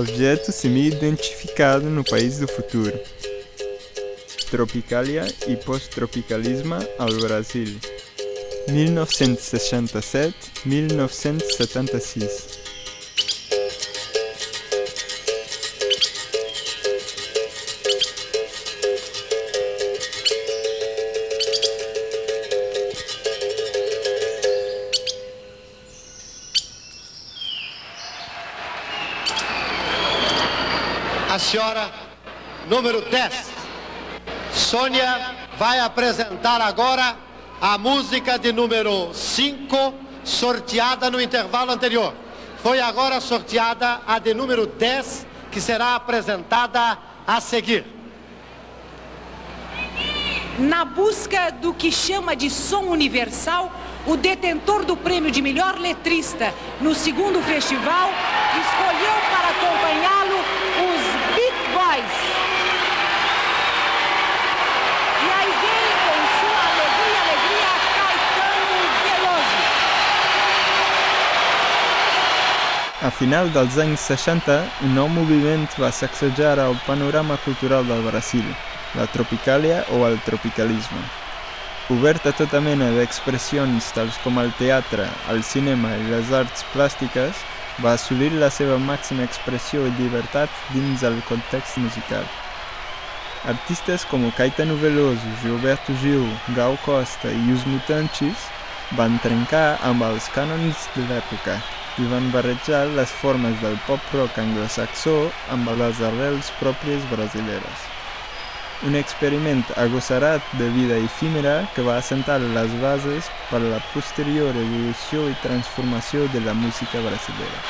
objeto semi-identificado no país do futuro. Tropicalia e pós-tropicalismo ao Brasil. 1967-1976. Número 10, Sônia, vai apresentar agora a música de número 5, sorteada no intervalo anterior. Foi agora sorteada a de número 10, que será apresentada a seguir. Na busca do que chama de som universal, o detentor do prêmio de melhor letrista no segundo festival escolheu para acompanhá-lo A final dels anys 60, un nou moviment va sacsejar el panorama cultural del Brasil, la tropicàlia o el tropicalisme. Obert a tota mena d'expressions tals com el teatre, el cinema i les arts plàstiques, va assolir la seva màxima expressió i llibertat dins el context musical. Artistes com Caetano Veloso, Gilberto Gil, Gal Costa i Os Mutantes van trencar amb els cànons de l'època i van barrejar les formes del pop-rock anglosaxó amb les arrels pròpies brasileres. Un experiment agossarat de vida efímera que va assentar les bases per a la posterior evolució i transformació de la música brasilera.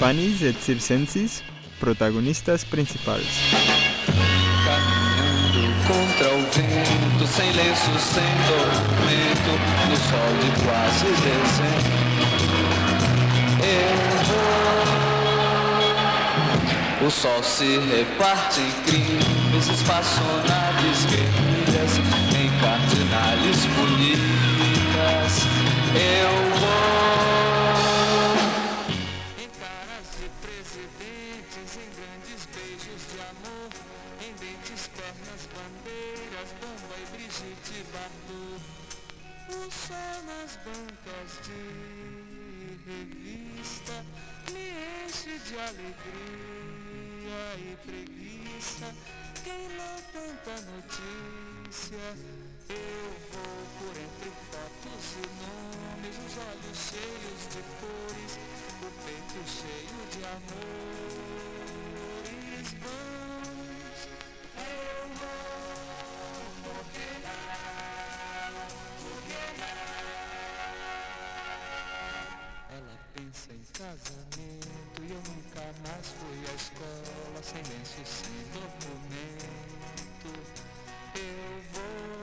Panis et circensis, protagonistas principals. Contra o vento, sem lenço, sem tormento, no sol de quase dezembro. Eu vou. O sol se reparte em crimes, espaçonaves guerrilhas, em cardinales bonitas. Eu vou. Bancas de revista me enche de alegria e preguiça. Quem não tanta notícia, eu vou por entre fotos e nomes, os olhos cheios de cores, o peito cheio de amores casamento e eu nunca mais fui à escola, sem lenço, sem documento. Eu vou.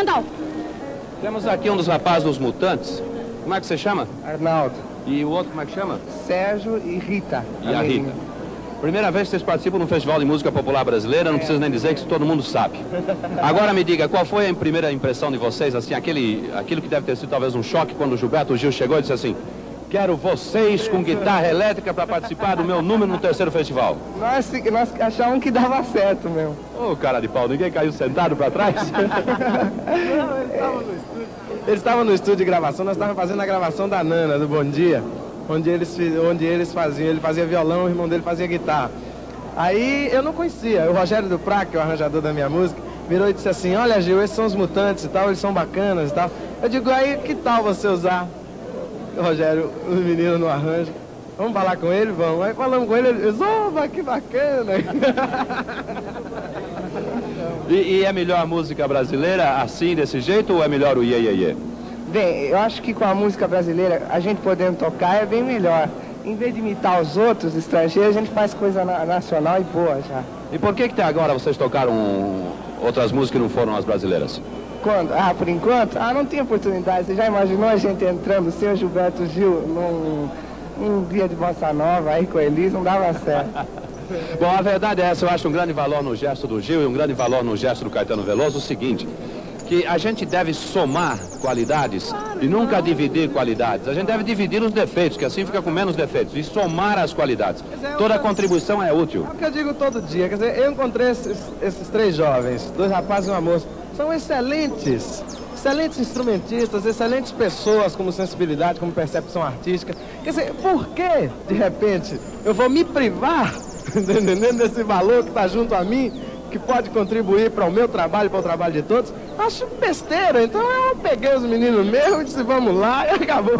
Randolph. Temos aqui um dos rapazes dos Mutantes. Como é que você chama? Arnaldo, E o outro como é que chama? Sérgio e Rita. E a. Rita. Primeira vez que vocês participam de um festival de música popular brasileira, não precisa nem dizer que isso todo mundo sabe. Agora me diga, qual foi a primeira impressão de vocês, assim, aquele, aquilo que deve ter sido talvez um choque quando o Gilberto Gil chegou e disse assim, quero vocês com guitarra elétrica para participar do meu número no terceiro festival. Nós, nós achávamos que dava certo mesmo. Ô, cara de pau, ninguém caiu sentado para trás? Eles estavam no estúdio de gravação, nós estávamos fazendo a gravação da Nana, do Bom Dia, onde eles, onde eles faziam, ele fazia violão, o irmão dele fazia guitarra. Aí eu não conhecia, o Rogério Duprat, que é o arranjador da minha música, virou e disse assim, olha Gil, esses são os mutantes e tal, eles são bacanas e tal. Eu digo, aí que tal você usar? O Rogério, os meninos no arranjo, vamos falar com ele? Vamos. Aí falamos com ele, ele disse, opa, que bacana. E, e é melhor a música brasileira assim, desse jeito, ou é melhor o iê, iê, iê? Bem, eu acho que com a música brasileira, a gente podendo tocar é bem melhor. Em vez de imitar os outros estrangeiros, a gente faz coisa na- nacional e boa já. E por que que até agora vocês tocaram outras músicas que não foram as brasileiras? Quando? Ah, por enquanto? Ah, não tem oportunidade. Você já imaginou a gente entrando, o senhor Gilberto Gil, num, num dia de bossa nova aí com a Elis, não dava certo. Bom, a verdade é essa, eu acho um grande valor no gesto do Gil e um grande valor no gesto do Caetano Veloso o seguinte, que a gente deve somar qualidades e nunca dividir qualidades. A gente deve dividir os defeitos, que assim fica com menos defeitos, e somar as qualidades. Toda contribuição é útil. É o que eu digo todo dia. Quer dizer, eu encontrei esses, esses três jovens, dois rapazes e uma moça. São excelentes, excelentes instrumentistas, excelentes pessoas como sensibilidade, como percepção artística. Quer dizer, por que, de repente, eu vou me privar, desse valor que está junto a mim, que pode contribuir para o meu trabalho, para o trabalho de todos? Acho besteira. Então eu peguei os meninos e disse, vamos lá, e acabou.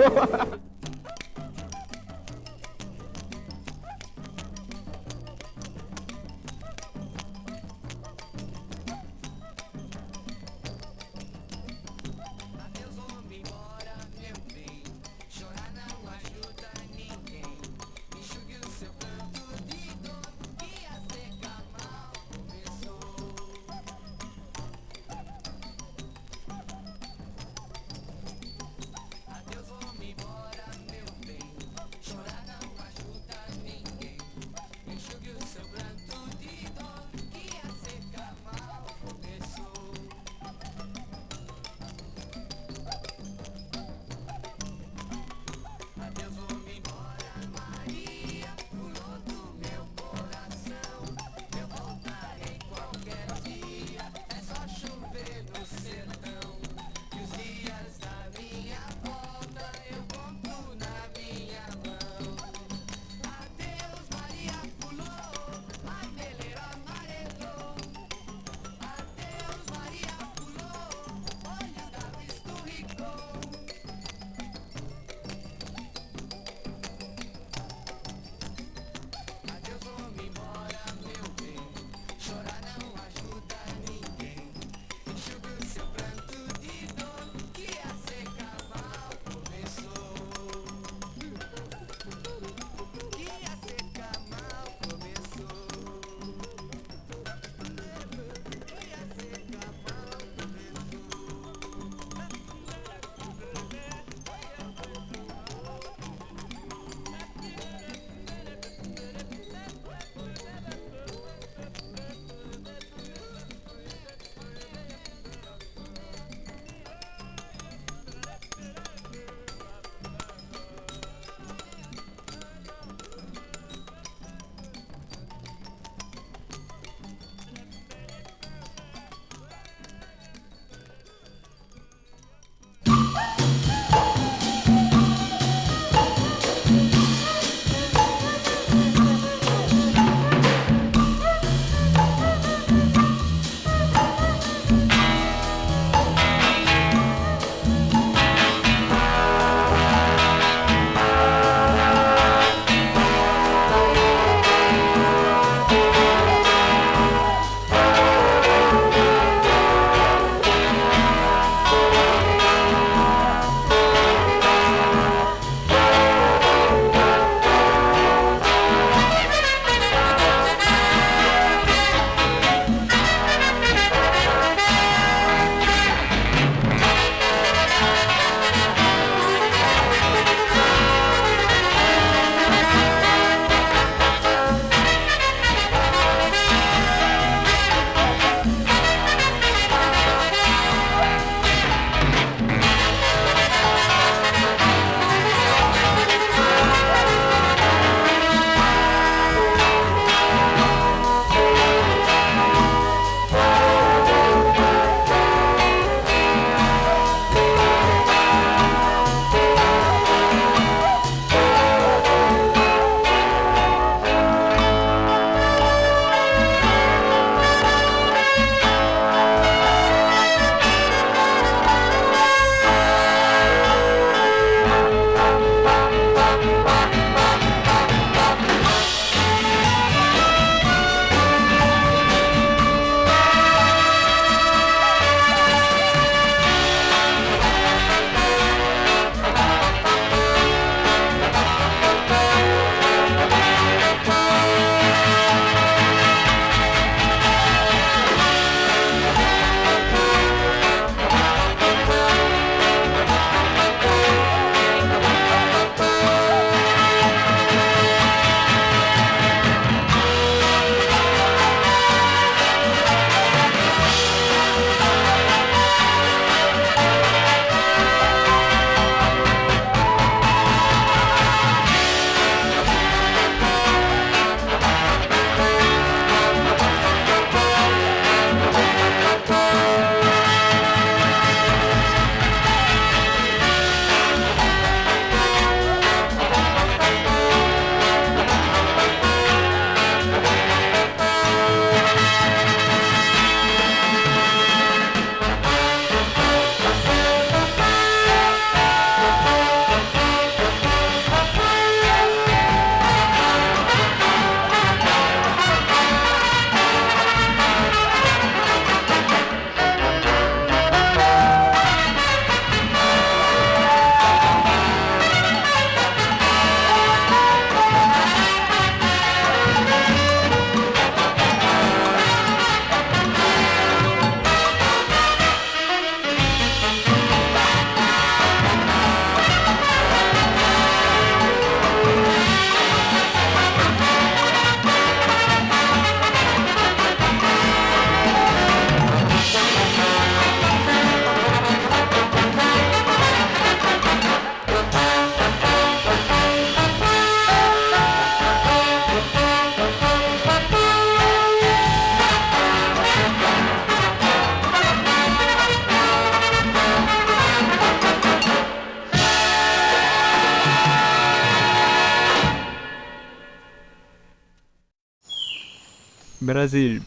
Brasil,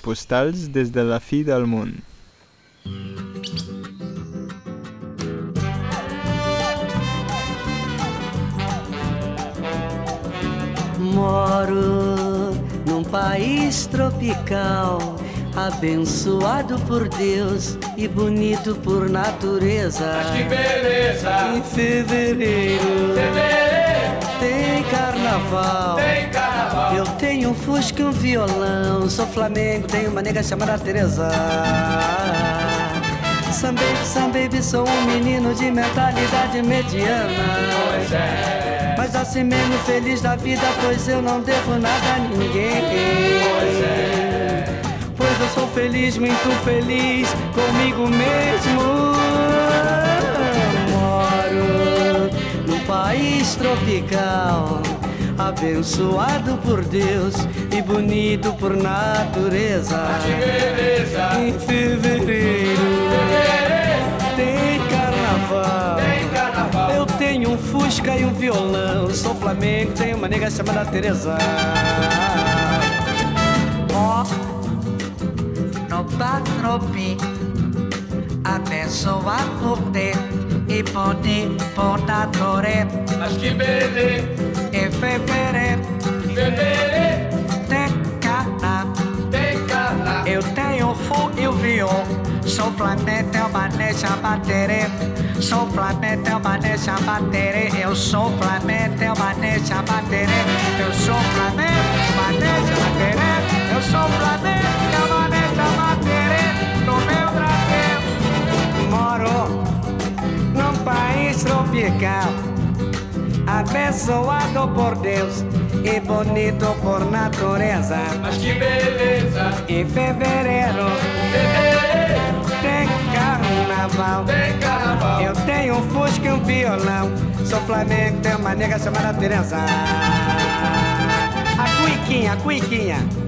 postals des de la fi del món. Moro num país tropical, abençoado por Deus e bonito por natureza. Mas que beleza! Em fevereiro tem carnaval. Tem carnaval! Eu tenho um fusca e um violão. Sou Flamengo, tenho uma nega chamada Teresa. Sam baby, Sam baby, sou um menino de mentalidade mediana. Pois é, Mas assim mesmo feliz da vida, pois eu não devo nada a ninguém. pois é. Pois eu sou feliz, muito feliz comigo mesmo. País tropical, abençoado por Deus e bonito por natureza. Em fevereiro tem carnaval. Tem carnaval! Eu tenho um fusca e um violão. Sou Flamengo, tenho uma nega chamada Teresa. Ó, no patropi, abençoado por Deus beleza! Em fevereiro Fevereiro tem carnaval. tem carnaval! Eu tenho o fu e o viol. Sou Flamengo, é uma nega baterê. Sou Flamengo, é uma nega baterê. Eu sou Flamengo, é uma nega baterê. Eu sou Flamengo, uma nega baterê. Eu sou Flamengo, tropical. Abençoado por Deus e bonito por natureza. Mas que beleza! Em fevereiro Fevereiro tem carnaval. tem carnaval! Eu tenho um fusca e um violão. Sou Flamengo, tenho uma nega chamada Teresa. A cuiquinha, a cuiquinha.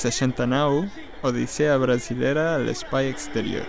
69 Odisea Brasileira al Spy Exterior.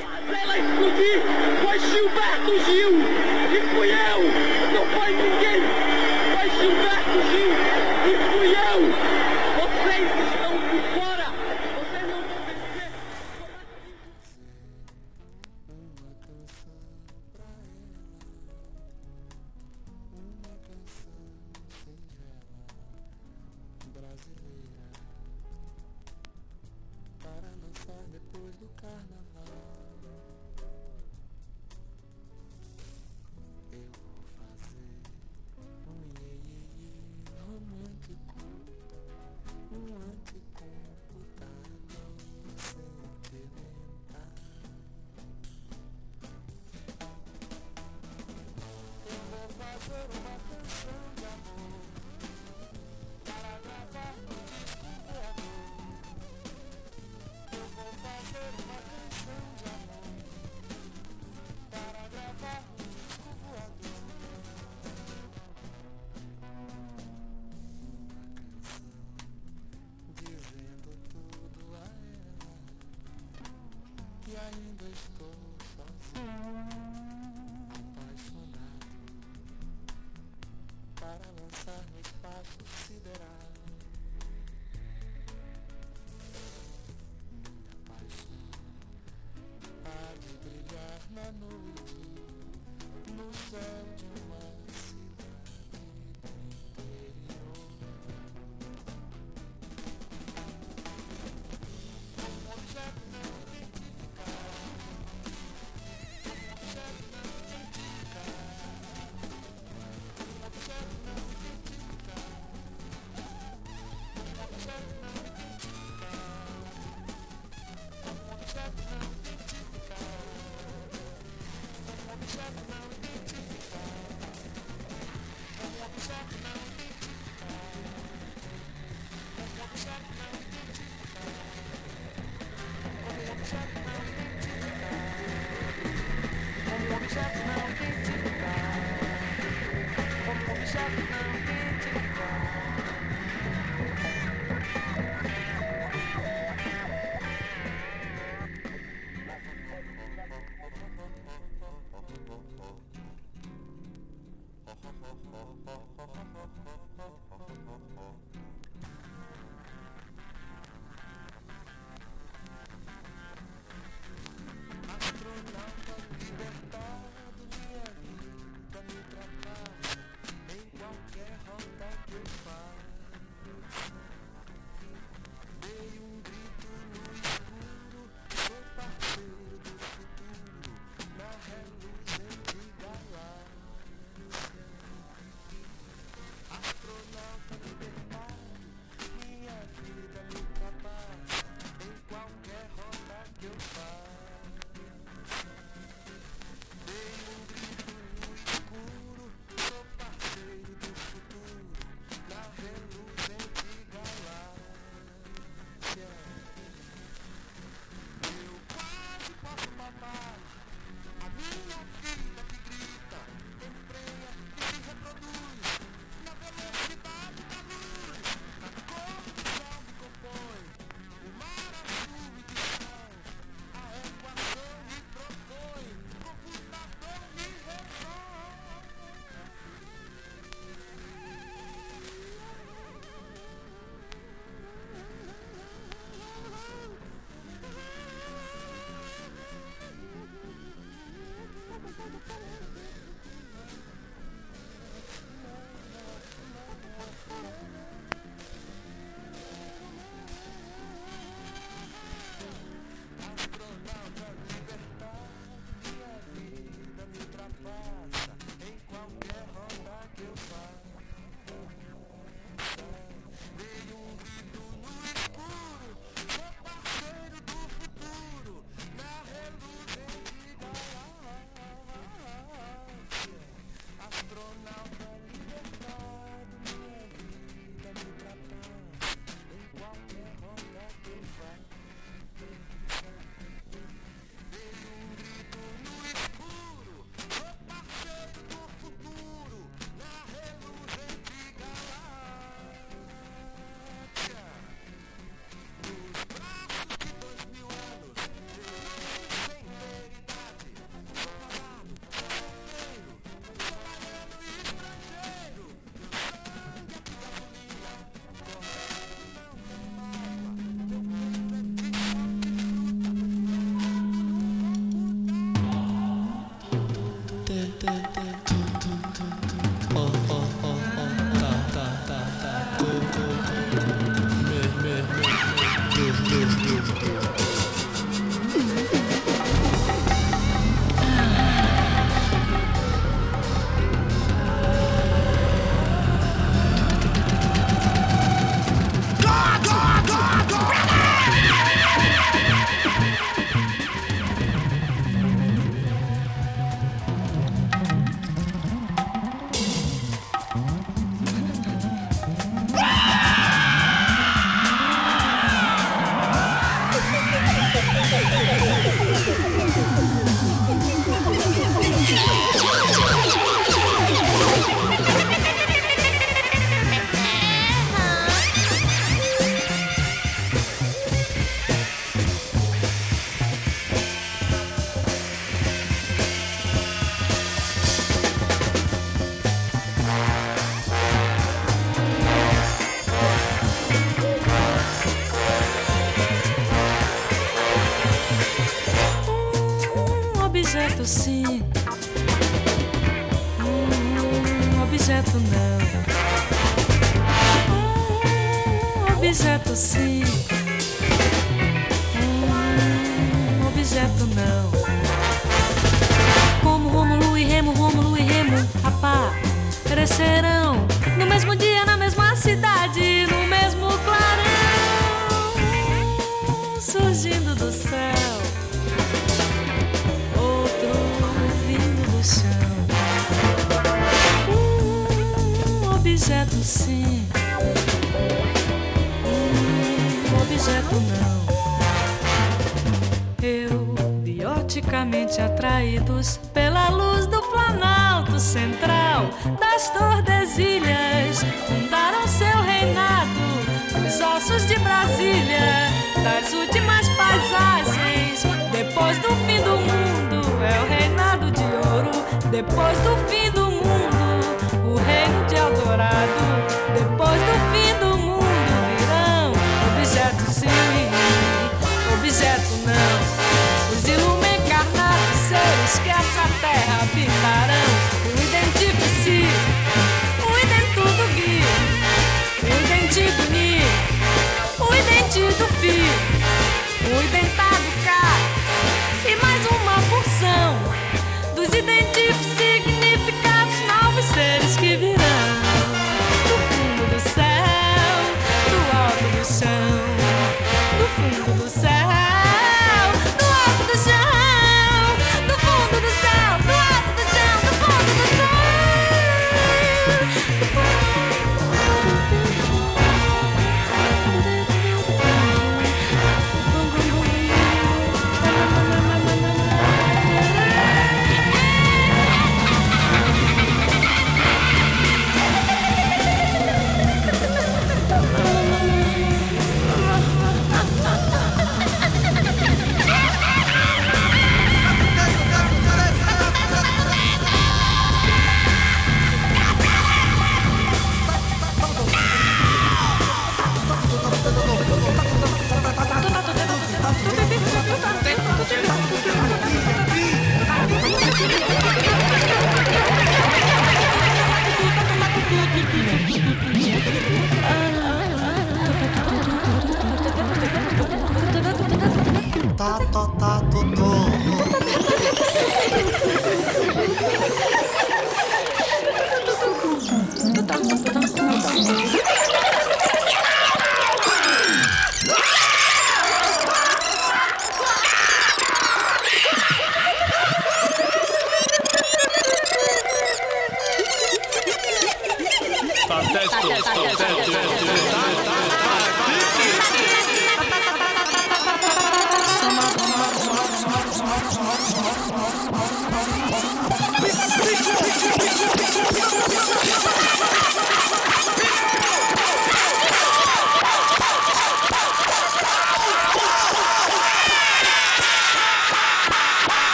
Depois do fim do mundo,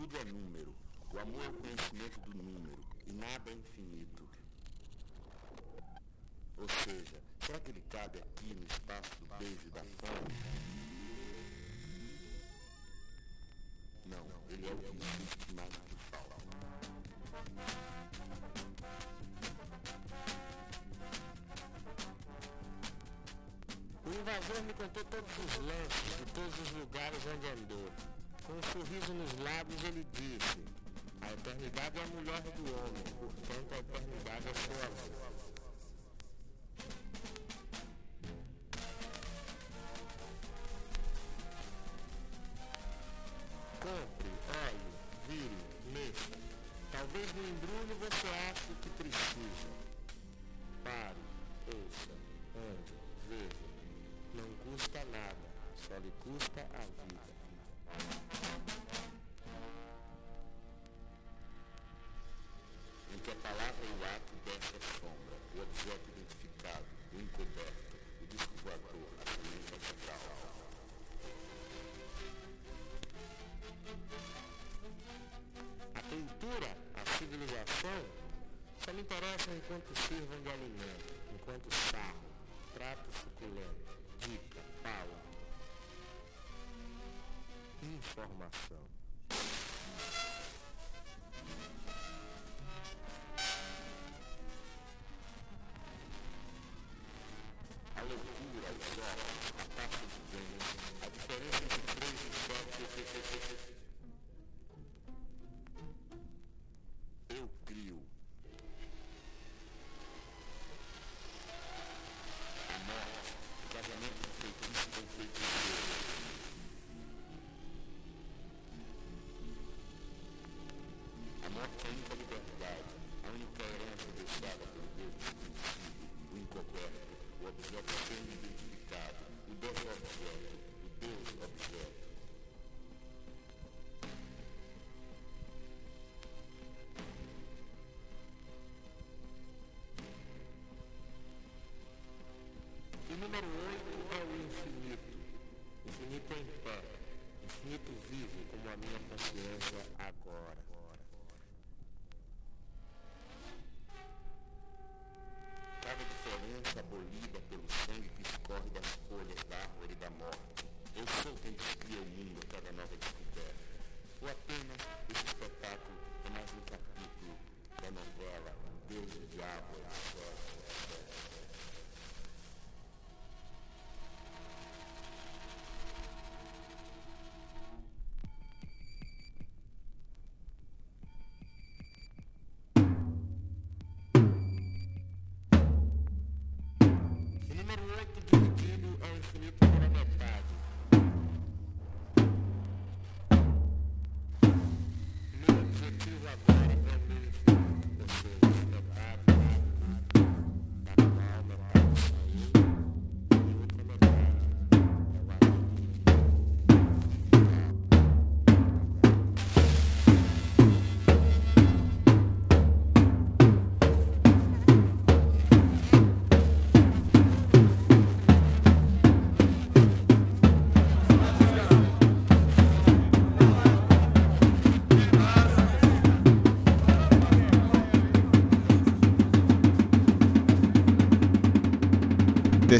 Tudo é número. O amor é o conhecimento do número. E nada é infinito. Ou seja, será que ele cabe aqui no espaço do beijo e da fome? Não, ele é o que existe mais que fala. O invasor me contou todos os lances de todos os lugares onde andou. Com um sorriso nos lábios, ele disse: A eternidade é a mulher do homem, portanto, a eternidade é sua mãe.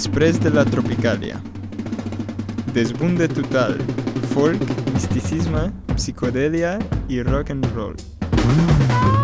Després de la Tropicalia. Desbunde total, folk, misticisme, psicodelia i rock and roll.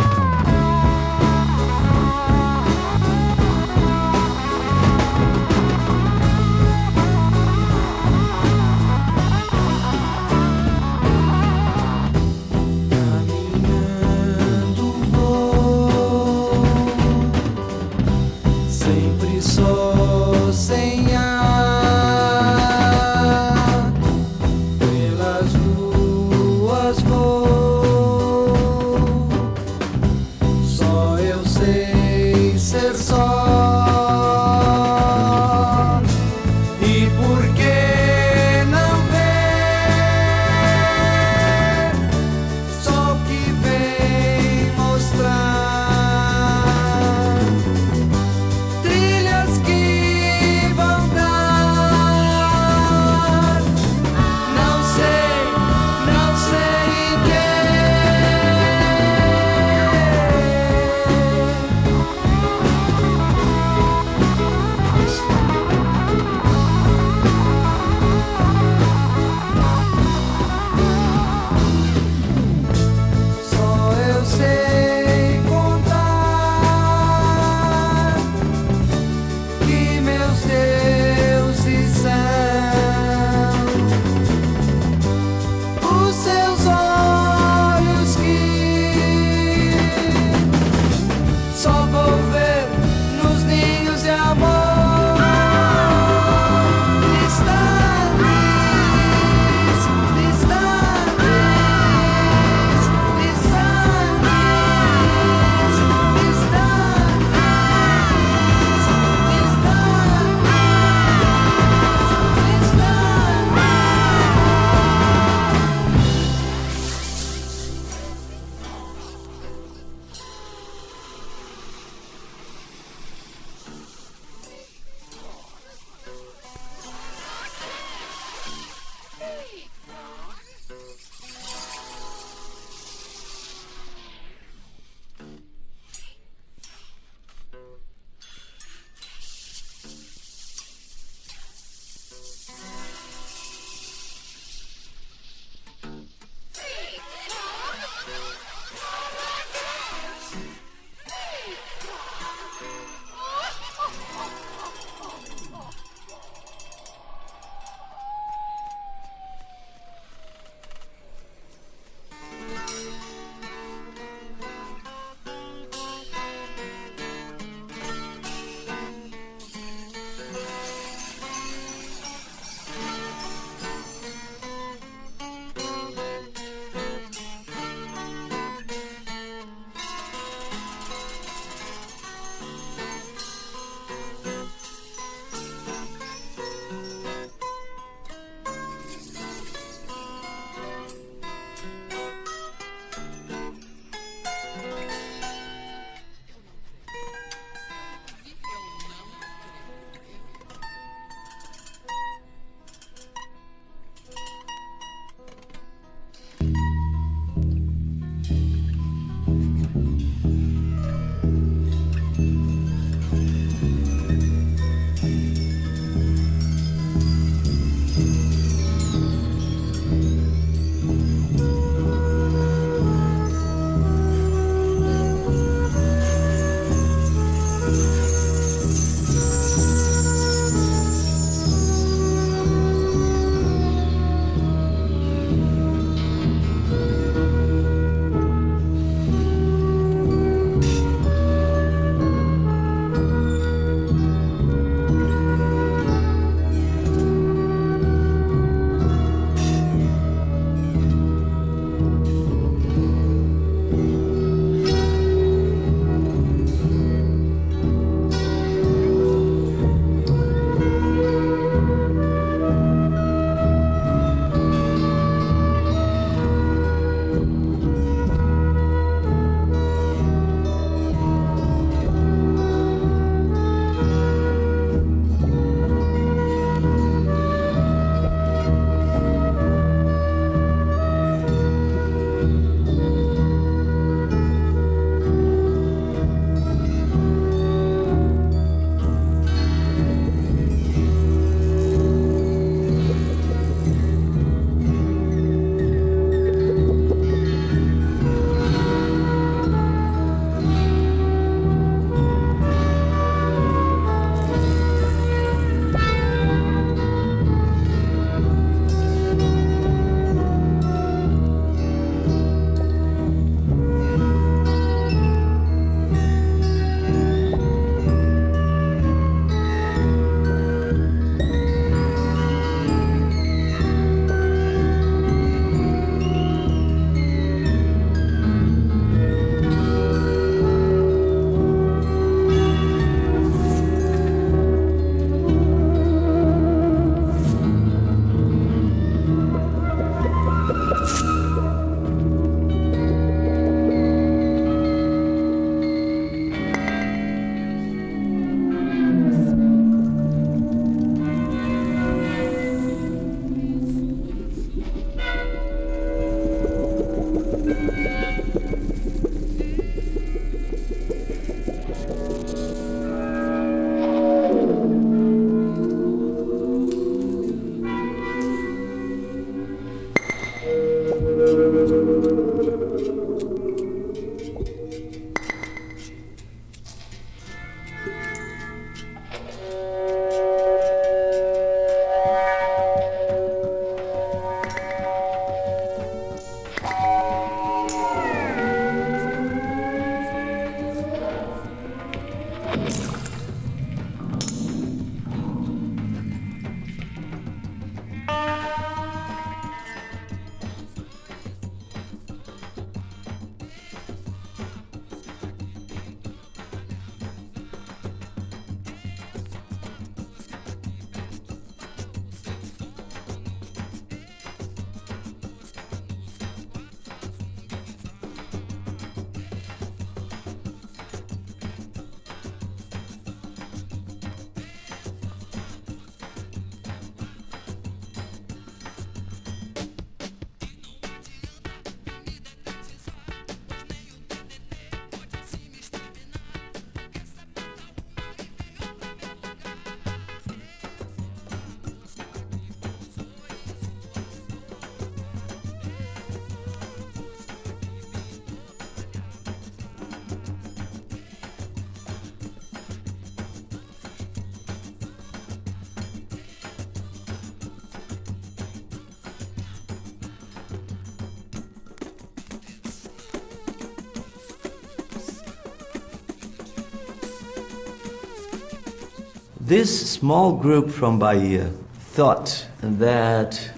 This small group from Bahia thought that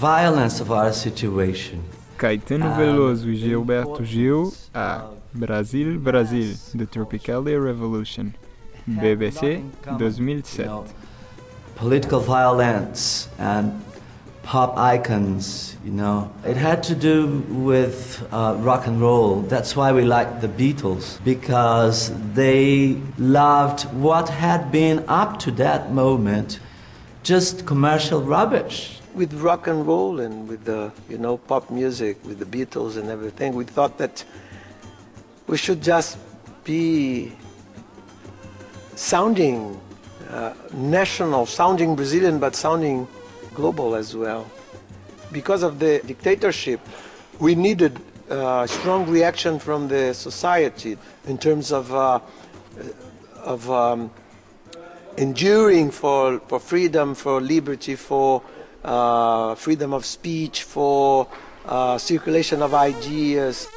violence of our situation Caetano um, Veloso e Gilberto Gil a Brasil, Brasil, The Tropicalia Revolution. BBC 2007. political violence and pop icons, you know. It had to do with uh, rock and roll. That's why we liked the Beatles, because they loved what had been up to that moment just commercial rubbish. with rock and roll and with the you know pop music with the Beatles and everything we thought that we should just be sounding uh, national sounding Brazilian but sounding global as well because of the dictatorship we needed uh, strong reaction from the society in terms of uh, of um, enduring for, for freedom, for liberty, for uh, freedom of speech, for uh, circulation of ideas.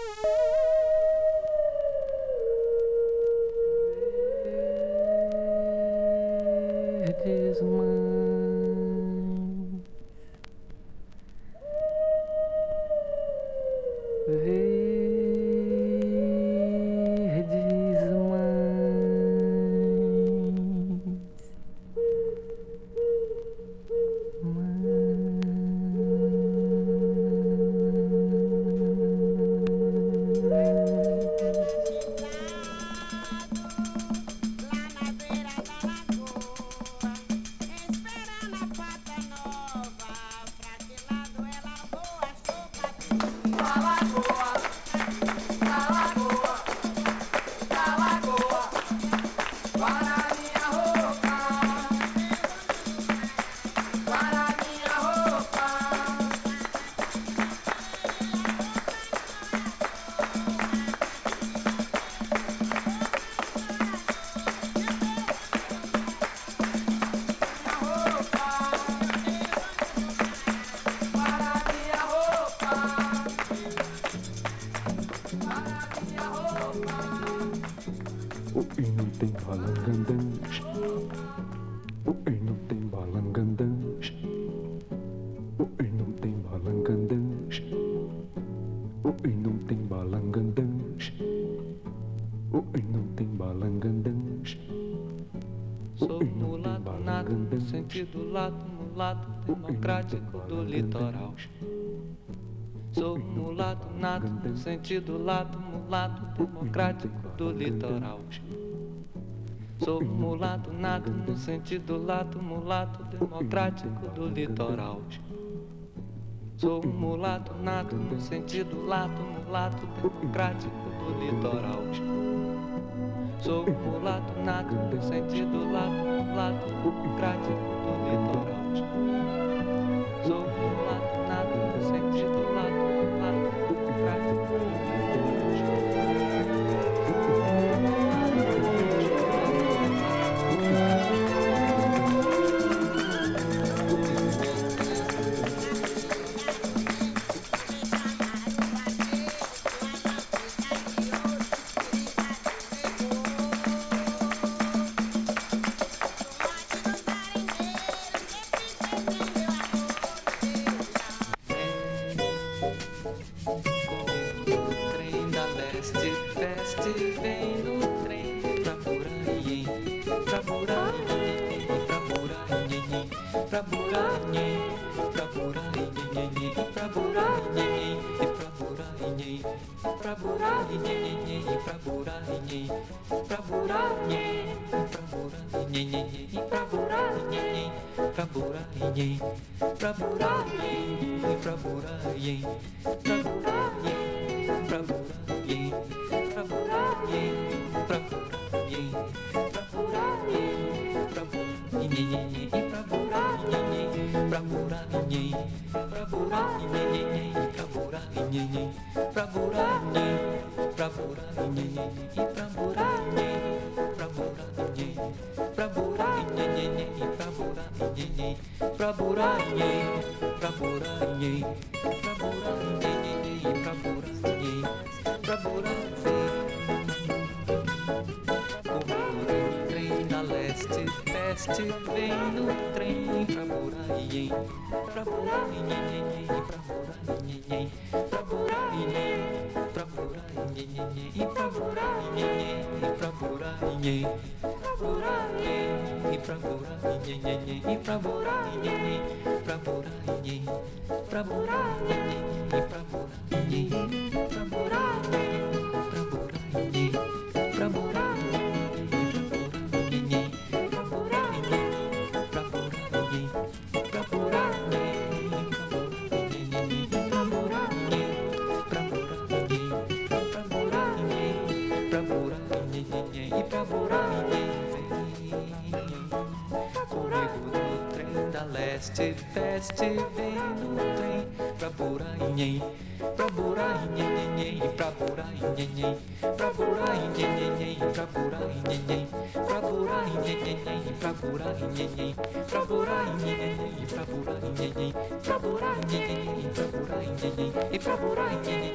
Sou mulato nato no sentido lato, mulato democrático do litoral. Sou mulato nato no sentido lato, mulato democrático do litoral. Sou mulato nato no sentido lato, mulato democrático do litoral. Sou mulato nato no sentido lato, mulato democrático do litoral. Sou o lado nato do sentido lado, lato, crático do litoral. Sou прабуранней, прабуранней, прабуранней, прабуранней, прабуранней и прабуранней, прабуранней, прабуранней, прабуранней, прабуранней, прабуранней, прабуранней. Buraim. Trem da leste, leste vem no trem pra Boraiém, pra Boraiém, pra Boraiém, pra Boraiém, pra Boraiém, pra Boraiém, pra Boraiém, pra Boraiém, pra Boraiém, pra Boraiém, pra Boraiém, pra Boraiém, pra Boraiém, pra Boraiém, Leste, veste, vem no trem pra Boraiém, pra Boraiém, pra Boraiém, pra Boraiém, pra Boraiém, pra Boraiém, pra Boraiém, pra Boraiém, pra Boraiém, pra Boraiém, pra Boraiém, e pra Boraiém,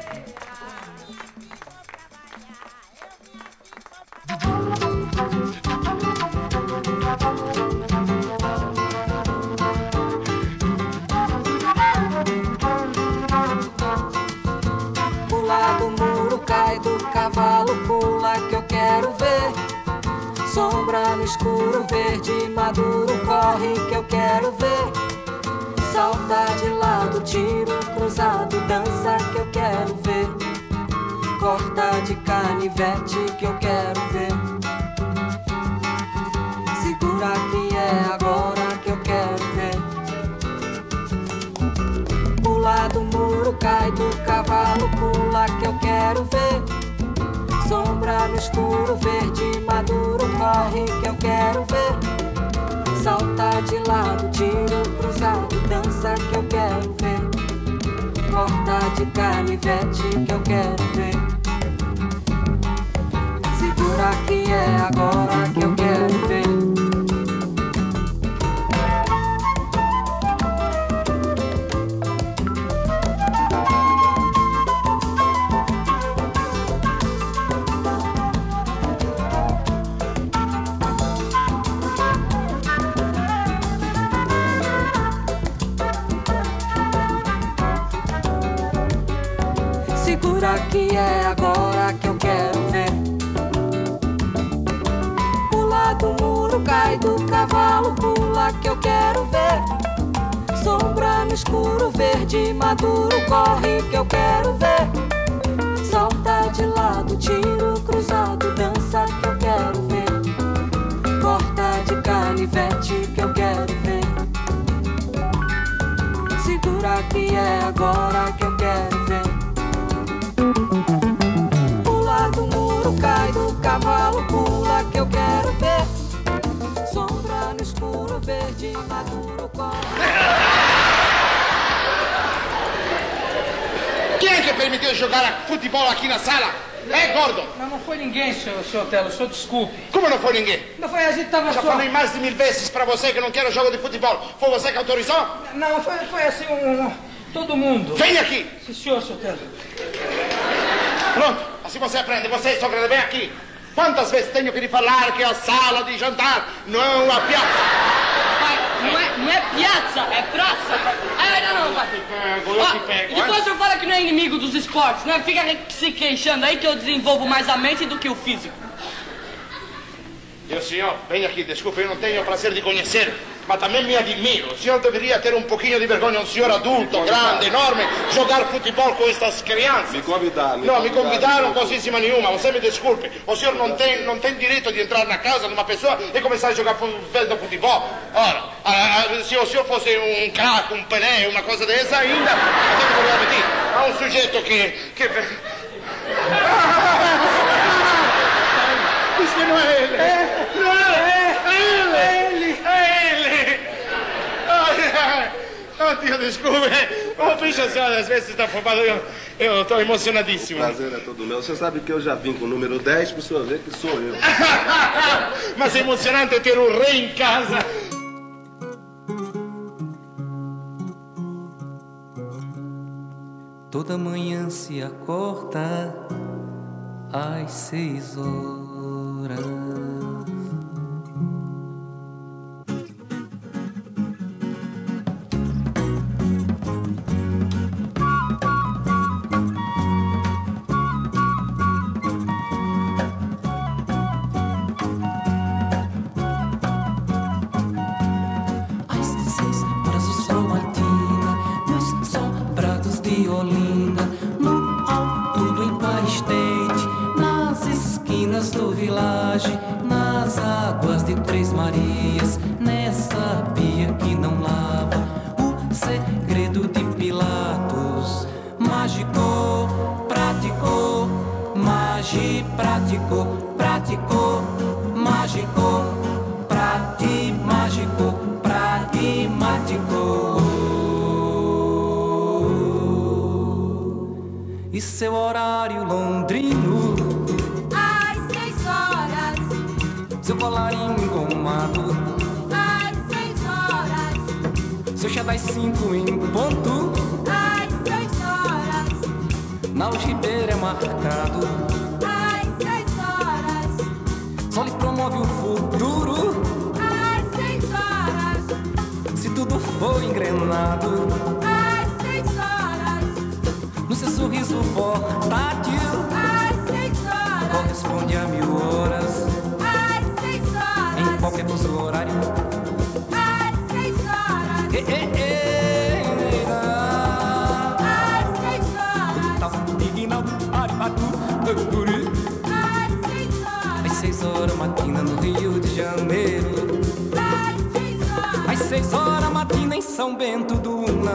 escuro, verde maduro, corre que eu quero ver. Salta de lado, tiro cruzado, dança que eu quero ver. Corta de canivete que eu quero ver. Segura que é agora que eu quero ver. Pula do muro, cai do cavalo, pula que eu quero ver. Sombra no escuro, verde maduro, corre que eu quero ver. Salta de lado, tiro cruzado, dança que eu quero ver. Corta de canivete que eu quero ver. Segura que é agora que eu Segura que é agora que eu quero ver. Pula do muro, cai do cavalo, pula que eu quero ver. Sombra no escuro, verde maduro, corre que eu quero ver. Salta de lado, tiro cruzado, dança que eu quero ver. Corta de canivete que eu quero ver. Segura que é agora que eu quero cavalo, pula que eu quero ver. Sombra no escuro, verde maduro, Quem é que permitiu jogar futebol aqui na sala? É, gordo? Não, não foi ninguém, senhor, senhor Telo, o senhor desculpe. Como não foi ninguém? Não foi, a gente tava Já só... falei mais de mil vezes pra você que não quero jogo de futebol. Foi você que autorizou? Não, foi, foi assim um... Todo mundo. Vem aqui! Sim, senhor, senhor Telo. Pronto, assim você aprende. Você, sogra, vem aqui. Quantas vezes tenho que lhe falar que a sala de jantar não é uma piazza? Não é, não é piazza, é praça. É, não, não, pai. Pego, eu te pego, depois o senhor fala que não é inimigo dos esportes, né? Fica se queixando aí que eu desenvolvo mais a mente do que o físico. Io, signor, venga aquí, disculpe, yo no tengo placer di conocer, ma también mi admiro. El señor debería tener un pochino di vergogna, un señor adulto, grande, enorme, jugar fútbol con estas crianzas. Me convidaron. No, me convidaron cosísima nenhuma, você me desculpe. O señor non tiene no tem direito di entrare na casa de una persona e comenzar a giocare bello futebol. Ora, se o senhor fosse un crack, un Pelé, una cosa dessa, ainda, até me poderia meter. Há um sujeito que... que... Ah, questo não é Dio, desculpe. Oh, bicho, senhora, às vezes está fumado. Eu, eu tô emocionadíssimo. Prazer é todo meu. Você sabe que eu já vim com o número 10 pro senhor ver que sou eu. Mas é emocionante ter um rei em casa. Toda manhã se acorda às seis horas. For engrenado, às seis horas, no seu sorriso portátil, às seis horas, corresponde a mil horas, às seis em horas, qualquer fuso horário. às seis horas, Ei, ei, ei, São Bento do Una.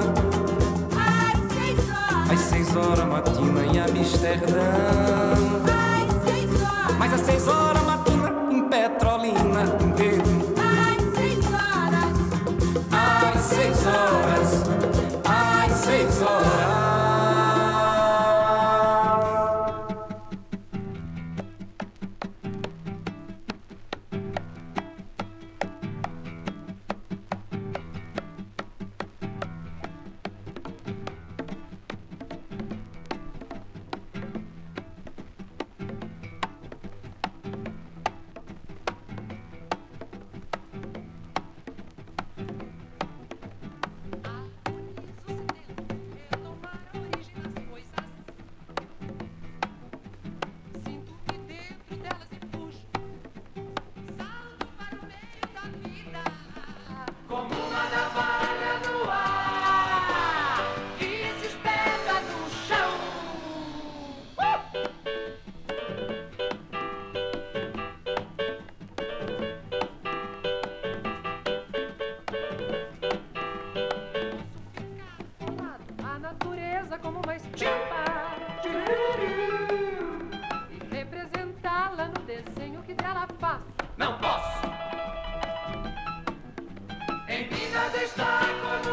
Às seis horas, Às seis horas matina em Amsterdã A natureza como uma estampa e representá-la no desenho que dela faço. Não posso Em está como